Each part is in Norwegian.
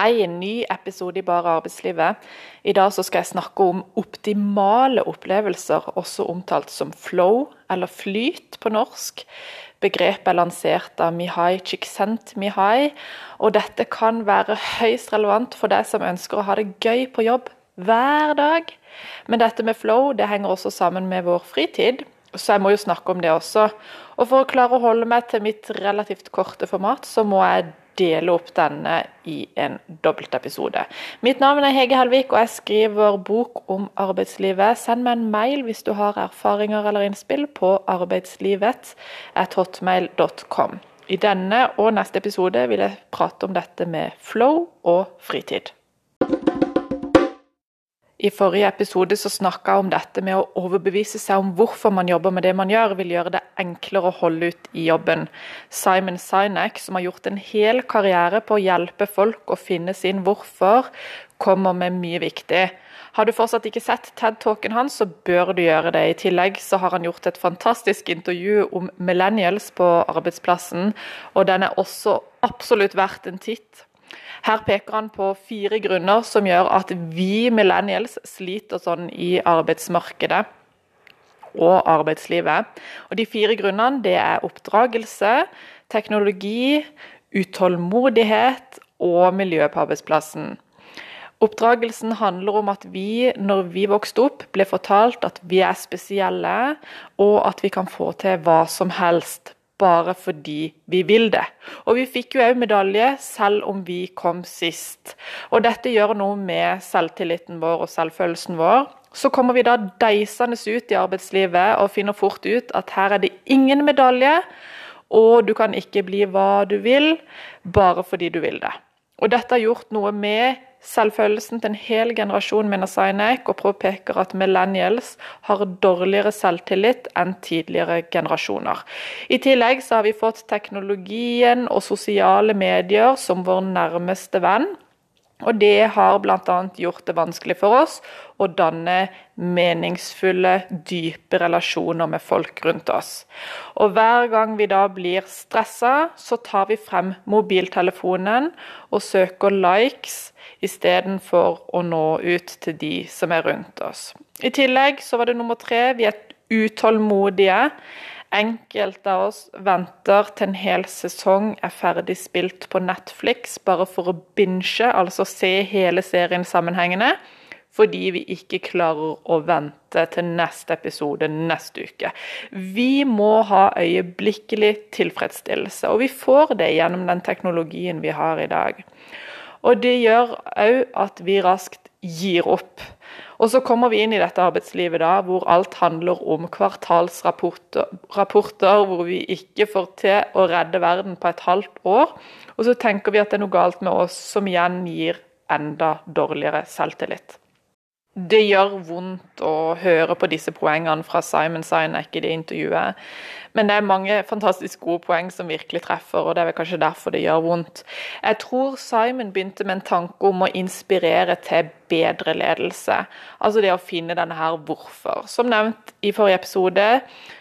Hei, en ny episode i Bare arbeidslivet. I dag så skal jeg snakke om optimale opplevelser, også omtalt som flow, eller flyt på norsk. Begrepet er lansert av Mihai Csikszentmihalyi, og dette kan være høyst relevant for deg som ønsker å ha det gøy på jobb hver dag. Men dette med flow det henger også sammen med vår fritid, så jeg må jo snakke om det også. Og for å klare å holde meg til mitt relativt korte format, så må jeg dele opp denne i en dobbeltepisode. Mitt navn er Hege Helvik, og jeg skriver bok om arbeidslivet. Send meg en mail hvis du har erfaringer eller innspill på arbeidslivet.hotmail.com. I denne og neste episode vil jeg prate om dette med flow og fritid. I forrige episode så snakka jeg om dette med å overbevise seg om hvorfor man jobber med det man gjør, vil gjøre det enklere å holde ut i jobben. Simon Sinek, som har gjort en hel karriere på å hjelpe folk å finne sin hvorfor, kommer med mye viktig. Har du fortsatt ikke sett TED-talken hans, så bør du gjøre det. I tillegg så har han gjort et fantastisk intervju om millennials på arbeidsplassen, og den er også absolutt verdt en titt. Her peker han på fire grunner som gjør at vi millennials sliter sånn i arbeidsmarkedet og arbeidslivet. Og De fire grunnene det er oppdragelse, teknologi, utålmodighet og miljø på arbeidsplassen. Oppdragelsen handler om at vi, når vi vokste opp, ble fortalt at vi er spesielle, og at vi kan få til hva som helst bare fordi vi vil det. Og vi fikk jo òg medalje selv om vi kom sist. Og dette gjør noe med selvtilliten vår og selvfølelsen vår. Så kommer vi da deisende ut i arbeidslivet og finner fort ut at her er det ingen medalje, og du kan ikke bli hva du vil bare fordi du vil det. Og dette har gjort noe med selvfølelsen til en hel generasjon, mener Sinek, og påpeker at millennials har dårligere selvtillit enn tidligere generasjoner. I tillegg så har vi fått teknologien og sosiale medier som vår nærmeste venn. Og det har bl.a. gjort det vanskelig for oss å danne meningsfulle, dype relasjoner med folk rundt oss. Og hver gang vi da blir stressa, så tar vi frem mobiltelefonen og søker likes istedenfor å nå ut til de som er rundt oss. I tillegg så var det nummer tre, vi er utålmodige. Enkelte av oss venter til en hel sesong er ferdig spilt på Netflix, bare for å binge, altså se hele serien sammenhengende. Fordi vi ikke klarer å vente til neste episode neste uke. Vi må ha øyeblikkelig tilfredsstillelse, og vi får det gjennom den teknologien vi har i dag. Og det gjør òg at vi raskt gir opp. Og så kommer vi inn i dette arbeidslivet da, hvor alt handler om kvartalsrapporter, rapporter, hvor vi ikke får til å redde verden på et halvt år. Og så tenker vi at det er noe galt med oss, som igjen gir enda dårligere selvtillit. Det gjør vondt å høre på disse poengene fra Simon Sinek i det intervjuet. Men det er mange fantastisk gode poeng som virkelig treffer, og det er vel kanskje derfor det gjør vondt. Jeg tror Simon begynte med en tanke om å inspirere til bedre ledelse. Altså det å finne denne her hvorfor. Som nevnt i forrige episode,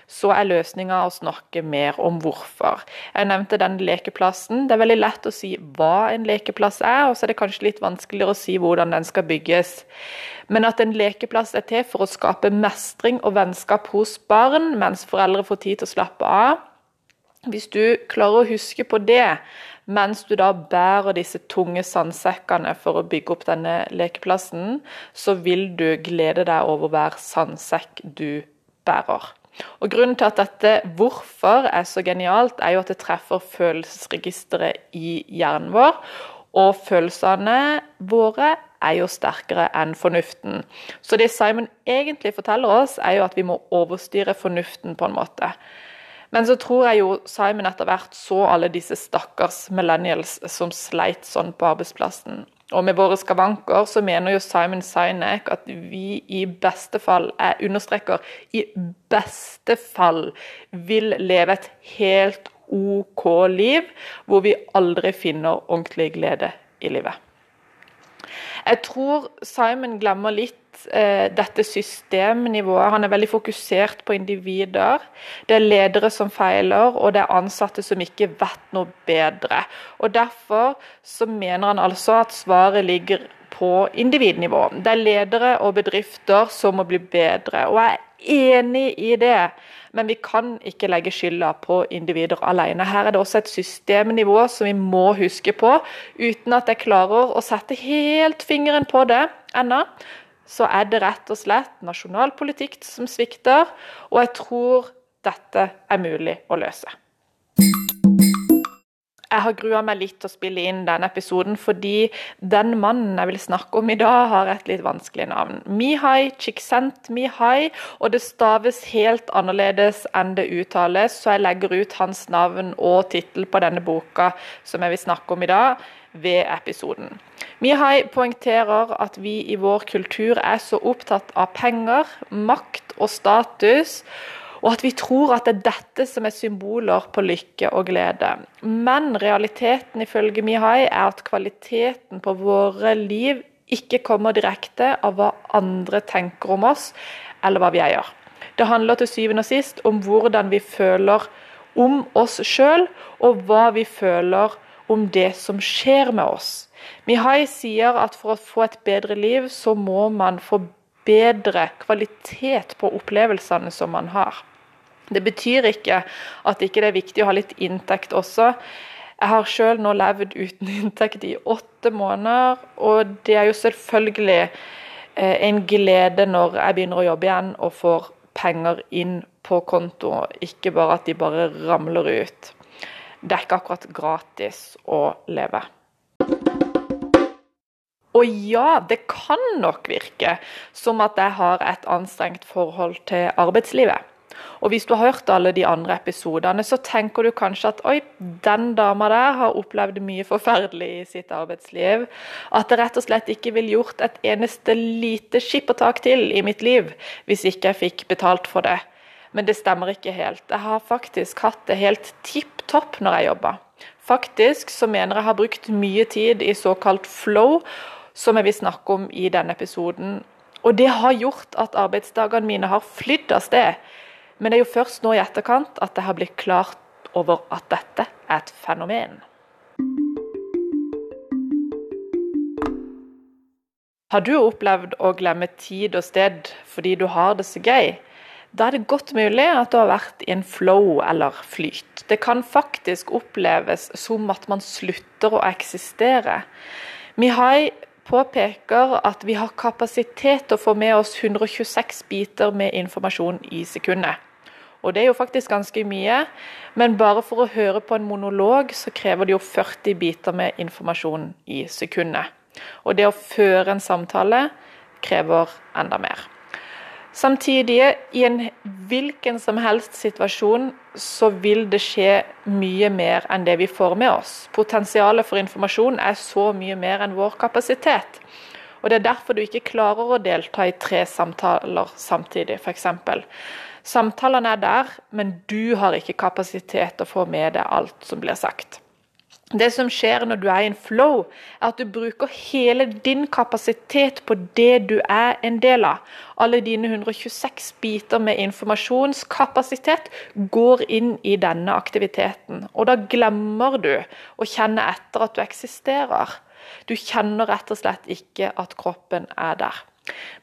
så er løsninga å snakke mer om hvorfor. Jeg nevnte den lekeplassen. Det er veldig lett å si hva en lekeplass er, og så er det kanskje litt vanskeligere å si hvordan den skal bygges. Men at en lekeplass er til for å skape mestring og vennskap hos barn, mens foreldre får tid til å slappe av. Hvis du klarer å huske på det mens du da bærer disse tunge sandsekkene for å bygge opp denne lekeplassen, så vil du glede deg over hver sandsekk du bærer. Og Grunnen til at dette hvorfor er så genialt, er jo at det treffer følelsesregisteret i hjernen vår. Og følelsene våre er jo sterkere enn fornuften. Så det Simon egentlig forteller oss, er jo at vi må overstyre fornuften på en måte. Men så tror jeg jo Simon etter hvert så alle disse stakkars millennials som sleit sånn på arbeidsplassen. Og med våre skavanker så mener jo Simon Sinek at vi i beste fall, jeg understreker i beste fall, vil leve et helt OK liv, hvor vi aldri finner ordentlig glede i livet. Jeg tror Simon glemmer litt dette systemnivået. Han er veldig fokusert på individer. Det er ledere som feiler, og det er ansatte som ikke vet noe bedre. Og Derfor så mener han altså at svaret ligger på individnivå. Det er ledere og bedrifter som må bli bedre. Og jeg er enig i det, men vi kan ikke legge skylda på individer alene. Her er det også et systemnivå som vi må huske på, uten at jeg klarer å sette helt fingeren på det ennå. Så er det rett og slett nasjonal politikk som svikter, og jeg tror dette er mulig å løse. Jeg har grua meg litt til å spille inn denne episoden fordi den mannen jeg vil snakke om i dag, har et litt vanskelig navn. Mihai Csikszentmihalyi, og det staves helt annerledes enn det uttales, så jeg legger ut hans navn og tittel på denne boka som jeg vil snakke om i dag, ved episoden. Mihai poengterer at vi i vår kultur er så opptatt av penger, makt og status og at vi tror at det er dette som er symboler på lykke og glede. Men realiteten ifølge Mihai er at kvaliteten på våre liv ikke kommer direkte av hva andre tenker om oss, eller hva vi eier. Det handler til syvende og sist om hvordan vi føler om oss sjøl, og hva vi føler om det som skjer med oss. Mihai sier at for å få et bedre liv, så må man få bedre kvalitet på opplevelsene som man har. Det betyr ikke at ikke det er viktig å ha litt inntekt også. Jeg har sjøl nå levd uten inntekt i åtte måneder, og det er jo selvfølgelig eh, en glede når jeg begynner å jobbe igjen og får penger inn på konto, ikke bare at de bare ramler ut. Det er ikke akkurat gratis å leve. Og ja, det kan nok virke som at jeg har et anstrengt forhold til arbeidslivet. Og hvis du har hørt alle de andre episodene, så tenker du kanskje at oi, den dama der har opplevd mye forferdelig i sitt arbeidsliv. At det rett og slett ikke ville gjort et eneste lite skippertak til i mitt liv hvis ikke jeg fikk betalt for det. Men det stemmer ikke helt. Jeg har faktisk hatt det helt tipp topp når jeg jobber. Faktisk så mener jeg har brukt mye tid i såkalt flow, som jeg vil snakke om i denne episoden. Og det har gjort at arbeidsdagene mine har flydd av sted. Men det er jo først nå i etterkant at det har blitt klart over at dette er et fenomen. Har du opplevd å glemme tid og sted fordi du har det så gøy? Da er det godt mulig at du har vært i en flow eller flyt. Det kan faktisk oppleves som at man slutter å eksistere. Mihai påpeker at vi har kapasitet til å få med oss 126 biter med informasjon i sekundet. Og det er jo faktisk ganske mye, men bare for å høre på en monolog, så krever det jo 40 biter med informasjon i sekundet. Og det å føre en samtale krever enda mer. Samtidig, i en hvilken som helst situasjon, så vil det skje mye mer enn det vi får med oss. Potensialet for informasjon er så mye mer enn vår kapasitet. Og Det er derfor du ikke klarer å delta i tre samtaler samtidig, f.eks. Samtalene er der, men du har ikke kapasitet til å få med deg alt som blir sagt. Det som skjer når du er i en flow, er at du bruker hele din kapasitet på det du er en del av. Alle dine 126 biter med informasjonskapasitet går inn i denne aktiviteten. Og da glemmer du å kjenne etter at du eksisterer. Du kjenner rett og slett ikke at kroppen er der.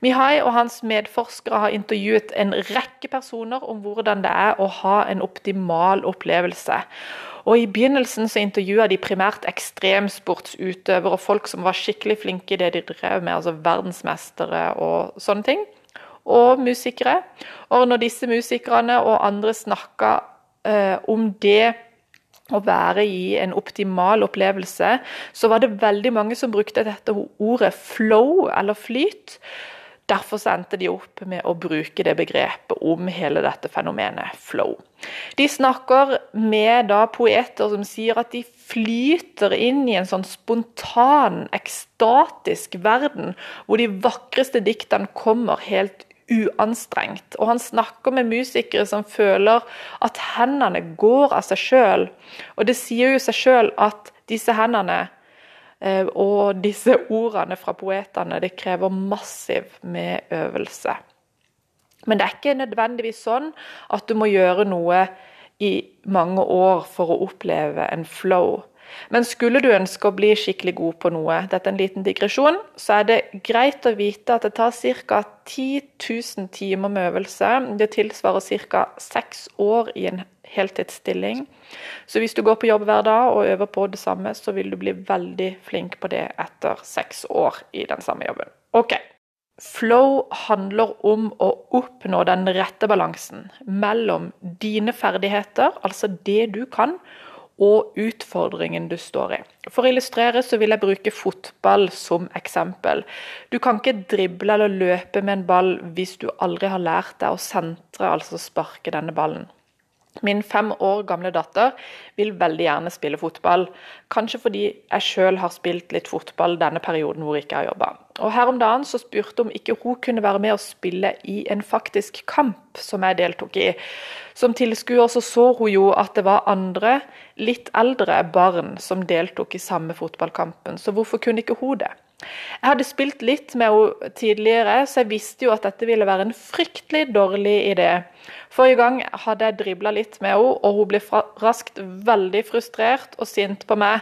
Mihai og hans medforskere har intervjuet en rekke personer om hvordan det er å ha en optimal opplevelse. Og I begynnelsen så intervjua de primært ekstremsportsutøvere og folk som var skikkelig flinke i det de drev med, altså verdensmestere og sånne ting. Og musikere. Og når disse musikerne og andre snakka eh, om det å være i en optimal opplevelse, så var det veldig mange som brukte dette ordet flow, eller flyt. Derfor endte de opp med å bruke det begrepet om hele dette fenomenet flow. De snakker med da poeter som sier at de flyter inn i en sånn spontan, ekstatisk verden, hvor de vakreste diktene kommer helt uanstrengt. Og han snakker med musikere som føler at hendene går av seg sjøl. Og det sier jo seg sjøl at disse hendene og disse ordene fra poetene, det krever massiv med øvelse. Men det er ikke nødvendigvis sånn at du må gjøre noe i mange år for å oppleve en flow. Men skulle du ønske å bli skikkelig god på noe, dette er en liten digresjon, så er det greit å vite at det tar ca. 10 000 timer med øvelse. Det tilsvarer ca. seks år i en heltidsstilling. Så hvis du går på jobb hver dag og øver på det samme, så vil du bli veldig flink på det etter seks år i den samme jobben. Ok. Flow handler om å oppnå den rette balansen mellom dine ferdigheter, altså det du kan, og utfordringen du står i. For å illustrere så vil jeg bruke fotball som eksempel. Du kan ikke drible eller løpe med en ball hvis du aldri har lært deg å sentre, altså sparke denne ballen. Min fem år gamle datter vil veldig gjerne spille fotball. Kanskje fordi jeg sjøl har spilt litt fotball denne perioden hvor jeg ikke har jobba. Og Her om dagen så spurte om ikke hun kunne være med å spille i en faktisk kamp som jeg deltok i. Som tilskuer så, så hun jo at det var andre, litt eldre barn som deltok i samme fotballkampen, så hvorfor kunne ikke hun det? Jeg hadde spilt litt med henne tidligere, så jeg visste jo at dette ville være en fryktelig dårlig idé. Forrige gang hadde jeg dribla litt med henne, og hun ble raskt veldig frustrert og sint på meg.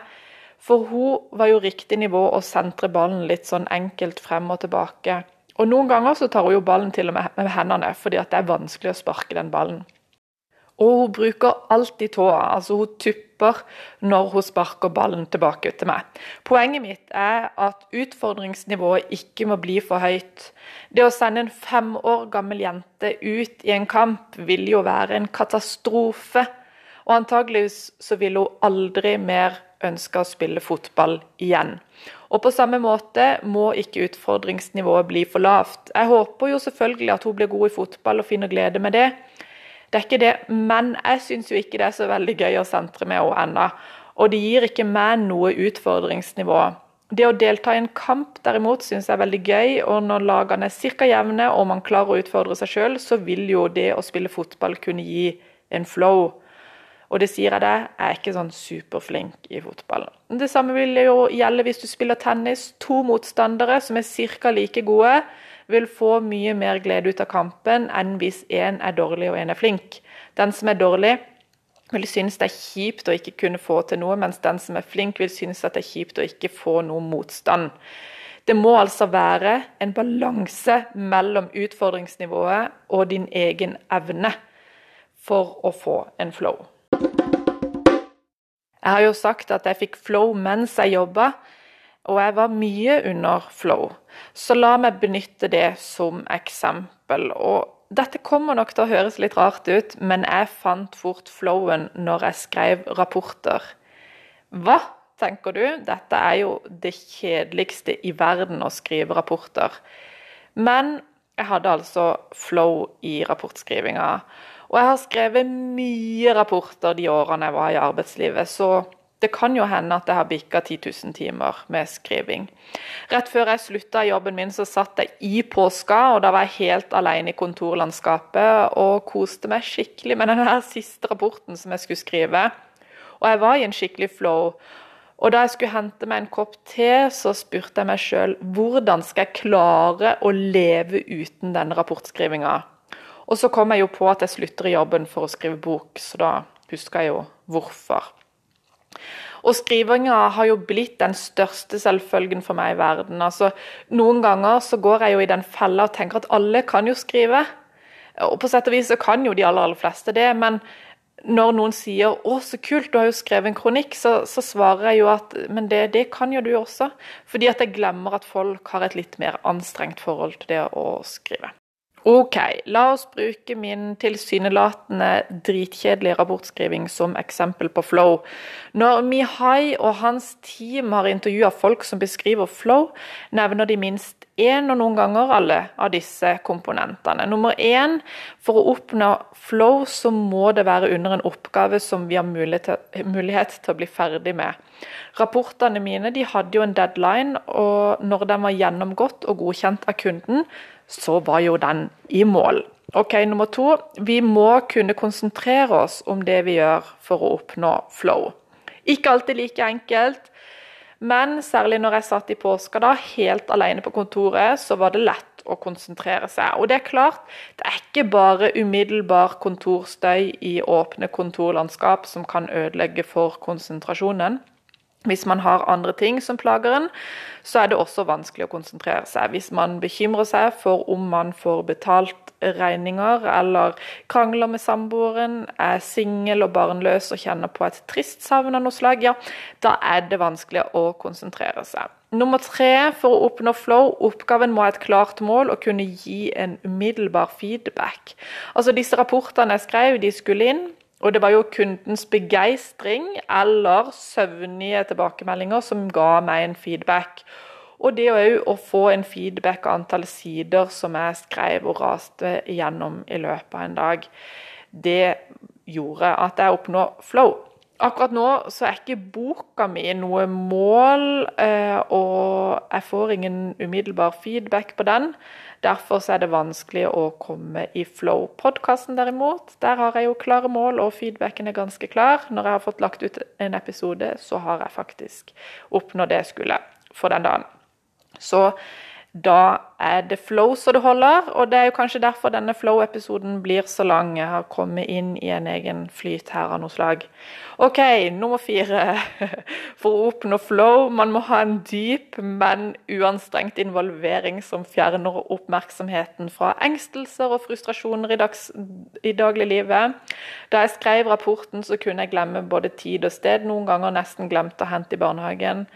For hun var jo riktig nivå å sentre ballen litt sånn enkelt frem og tilbake. Og noen ganger så tar hun jo ballen til og med med hendene, fordi det er vanskelig å sparke den ballen. Og hun bruker alltid tåa, altså hun tupper når hun sparker ballen tilbake til meg. Poenget mitt er at utfordringsnivået ikke må bli for høyt. Det å sende en fem år gammel jente ut i en kamp vil jo være en katastrofe. Og antageligvis så vil hun aldri mer ønske å spille fotball igjen. Og på samme måte må ikke utfordringsnivået bli for lavt. Jeg håper jo selvfølgelig at hun blir god i fotball og finner glede med det. Det er ikke det, men jeg syns jo ikke det er så veldig gøy å sentre med henne ennå. Og det gir ikke meg noe utfordringsnivå. Det å delta i en kamp derimot syns jeg er veldig gøy, og når lagene er ca. jevne og man klarer å utfordre seg sjøl, så vil jo det å spille fotball kunne gi en flow. Og det sier jeg deg, jeg er ikke sånn superflink i fotball. Det samme vil jo gjelde hvis du spiller tennis. To motstandere som er ca. like gode vil få mye mer glede ut av kampen enn hvis én er dårlig og én er flink. Den som er dårlig, vil synes det er kjipt å ikke kunne få til noe, mens den som er flink, vil synes at det er kjipt å ikke få noe motstand. Det må altså være en balanse mellom utfordringsnivået og din egen evne for å få en flow. Jeg har jo sagt at jeg fikk flow mens jeg jobba og jeg var mye under flow. Så la meg benytte det som eksempel. Og dette kommer nok til å høres litt rart ut, men jeg fant fort flowen når jeg skrev rapporter. Hva, tenker du? Dette er jo det kjedeligste i verden å skrive rapporter. Men jeg hadde altså flow i rapportskrivinga. Og jeg har skrevet mye rapporter de årene jeg var i arbeidslivet, så det kan jo hende at jeg har bikka 10 000 timer med skriving. Rett før jeg slutta i jobben min, så satt jeg i påska, og da var jeg helt alene i kontorlandskapet og koste meg skikkelig med den siste rapporten som jeg skulle skrive. Og jeg var i en skikkelig flow. Og da jeg skulle hente meg en kopp te, så spurte jeg meg sjøl hvordan skal jeg klare å leve uten denne rapportskrivinga. Og så kom jeg jo på at jeg slutter i jobben for å skrive bok, så da huska jeg jo hvorfor. Og skrivinga har jo blitt den største selvfølgen for meg i verden. Altså, noen ganger så går jeg jo i den fella og tenker at alle kan jo skrive. Og på sett og vis så kan jo de aller, aller fleste det, men når noen sier 'Å, så kult, du har jo skrevet en kronikk', så, så svarer jeg jo at 'men det, det, kan jo du også'. Fordi at jeg glemmer at folk har et litt mer anstrengt forhold til det å skrive. Ok, la oss bruke min tilsynelatende dritkjedelige rapportskriving som eksempel på flow. Når Mihai og hans team har intervjua folk som beskriver flow, nevner de minst én og noen ganger alle av disse komponentene. Nummer én, for å oppnå flow så må det være under en oppgave som vi har mulighet til å bli ferdig med. Rapportene mine de hadde jo en deadline, og når den var gjennomgått og godkjent av kunden, så var jo den i mål. Ok, Nummer to vi må kunne konsentrere oss om det vi gjør for å oppnå flow. Ikke alltid like enkelt, Men særlig når jeg satt i påska da, helt alene på kontoret, så var det lett å konsentrere seg. Og det er klart, det er ikke bare umiddelbar kontorstøy i åpne kontorlandskap som kan ødelegge for konsentrasjonen. Hvis man har andre ting som plager en, så er det også vanskelig å konsentrere seg. Hvis man bekymrer seg for om man får betalt regninger, eller krangler med samboeren, er singel og barnløs og kjenner på et trist savn av noe slag, ja, da er det vanskelig å konsentrere seg. Nummer tre for å oppnå flow, oppgaven må ha et klart mål og kunne gi en umiddelbar feedback. Altså Disse rapportene jeg skrev, de skulle inn. Og det var jo kundens begeistring eller søvnige tilbakemeldinger som ga meg en feedback. Og det å få en feedback av antall sider som jeg skrev og raste gjennom i løpet av en dag, det gjorde at jeg oppnår flow. Akkurat nå så er ikke boka mi noe mål, eh, og jeg får ingen umiddelbar feedback på den. Derfor er det vanskelig å komme i flow. Podkasten derimot, der har jeg jo klare mål, og feedbacken er ganske klar. Når jeg har fått lagt ut en episode, så har jeg faktisk oppnådd det jeg skulle for den dagen. Så da er det flow så det holder, og det er jo kanskje derfor denne flow-episoden blir så lang. Jeg har kommet inn i en egen flyt her av noe slag. OK, nummer fire. For å oppnå flow, man må ha en dyp, men uanstrengt involvering som fjerner oppmerksomheten fra engstelser og frustrasjoner i, dags, i dagliglivet. Da jeg skrev rapporten, så kunne jeg glemme både tid og sted. Noen ganger nesten glemte å hente i barnehagen.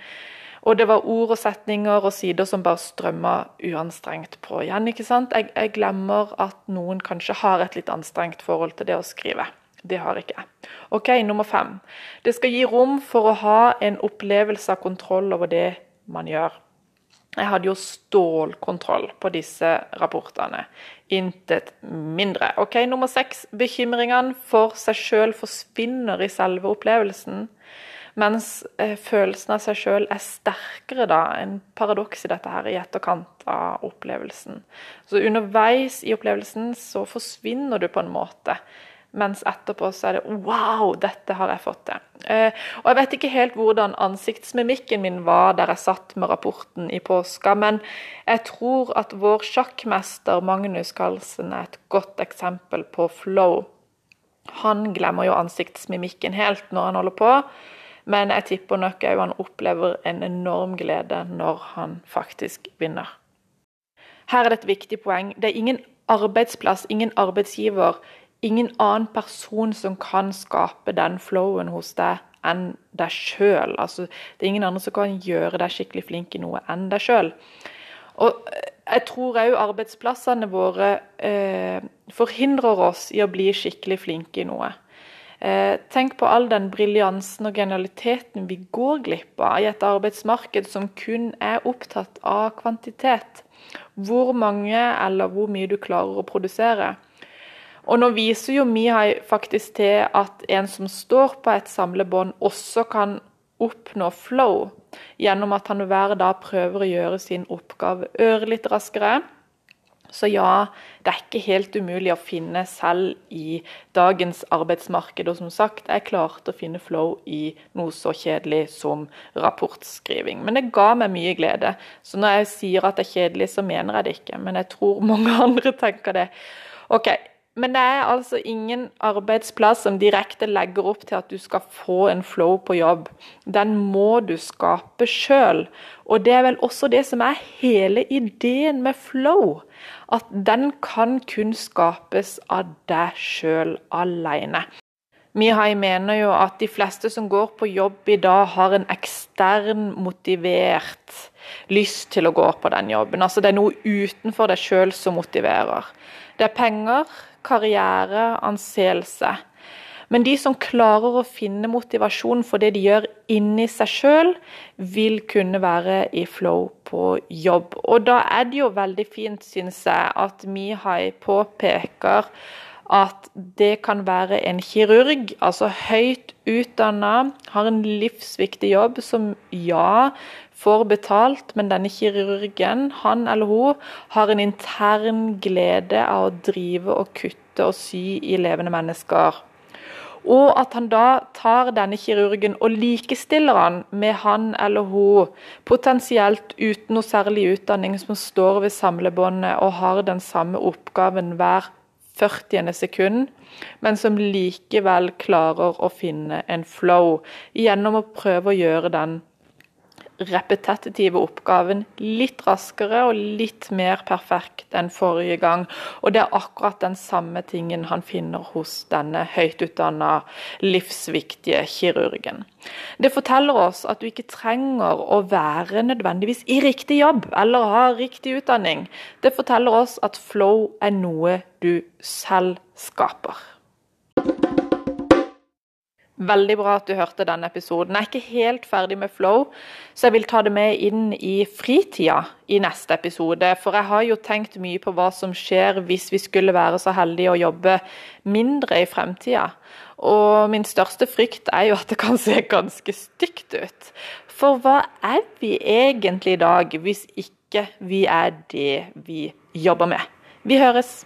Og det var ord og setninger og sider som bare strømma uanstrengt på igjen. ikke sant? Jeg, jeg, glemmer at noen kanskje har et litt anstrengt forhold til det å skrive. Det har ikke jeg. Ok, Nummer fem. Det skal gi rom for å ha en opplevelse av kontroll over det man gjør. Jeg hadde jo stålkontroll på disse rapportene. Intet mindre. Ok, Nummer seks. Bekymringene for seg sjøl forsvinner i selve opplevelsen. Mens eh, følelsen av seg sjøl er sterkere da, en paradoks i dette her i etterkant av opplevelsen. Så underveis i opplevelsen så forsvinner du på en måte. Mens etterpå så er det 'wow, dette har jeg fått til'. Eh, og Jeg vet ikke helt hvordan ansiktsmimikken min var der jeg satt med rapporten i påska, men jeg tror at vår sjakkmester Magnus Carlsen er et godt eksempel på flow. Han glemmer jo ansiktsmimikken helt når han holder på. Men jeg tipper nok òg han opplever en enorm glede når han faktisk vinner. Her er det et viktig poeng. Det er ingen arbeidsplass, ingen arbeidsgiver, ingen annen person som kan skape den flowen hos deg enn deg sjøl. Altså, det er ingen andre som kan gjøre deg skikkelig flink i noe enn deg sjøl. Og jeg tror òg arbeidsplassene våre eh, forhindrer oss i å bli skikkelig flinke i noe. Eh, tenk på all den briljansen og genialiteten vi går glipp av i et arbeidsmarked som kun er opptatt av kvantitet. Hvor mange eller hvor mye du klarer å produsere. Og nå viser jo Mihai faktisk til at en som står på et samlebånd, også kan oppnå flow, gjennom at han hver dag prøver å gjøre sin oppgave ørlite raskere så ja, det er ikke helt umulig å finne selv i dagens arbeidsmarked. Og som sagt, jeg klarte å finne flow i noe så kjedelig som rapportskriving. Men det ga meg mye glede. Så når jeg sier at det er kjedelig, så mener jeg det ikke. Men jeg tror mange andre tenker det. Ok, men det er altså ingen arbeidsplass som direkte legger opp til at du skal få en flow på jobb. Den må du skape sjøl. Og det er vel også det som er hele ideen med flow. At den kan kun skapes av deg sjøl aleine. Mihai mener jo at de fleste som går på jobb i dag, har en ekstern motivert lyst til å gå på den jobben. Altså Det er noe utenfor deg sjøl som motiverer. Det er penger, karriere, anseelse. Men de som klarer å finne motivasjon for det de gjør inni seg sjøl, vil kunne være i flow på jobb. Og da er det jo veldig fint, syns jeg, at Mihai påpeker at det kan være en kirurg, altså høyt utdanna, har en livsviktig jobb som ja, får betalt, men denne kirurgen, han eller hun, har en intern glede av å drive og kutte og sy i levende mennesker. Og at han da tar denne kirurgen og likestiller han med han eller hun, potensielt uten noe særlig utdanning, som står ved samlebåndet og har den samme oppgaven hver 40. sekund, men som likevel klarer å finne en flow gjennom å prøve å gjøre den repetitive oppgaven litt raskere og litt mer perfekt enn forrige gang. Og det er akkurat den samme tingen han finner hos denne høytutdanna, livsviktige kirurgen. Det forteller oss at du ikke trenger å være nødvendigvis i riktig jobb eller ha riktig utdanning. Det forteller oss at flow er noe du selv skaper. Veldig bra at du hørte denne episoden. Jeg er ikke helt ferdig med flow, så jeg vil ta det med inn i fritida i neste episode. For jeg har jo tenkt mye på hva som skjer hvis vi skulle være så heldige å jobbe mindre i fremtida. Og min største frykt er jo at det kan se ganske stygt ut. For hva er vi egentlig i dag, hvis ikke vi er det vi jobber med? Vi høres!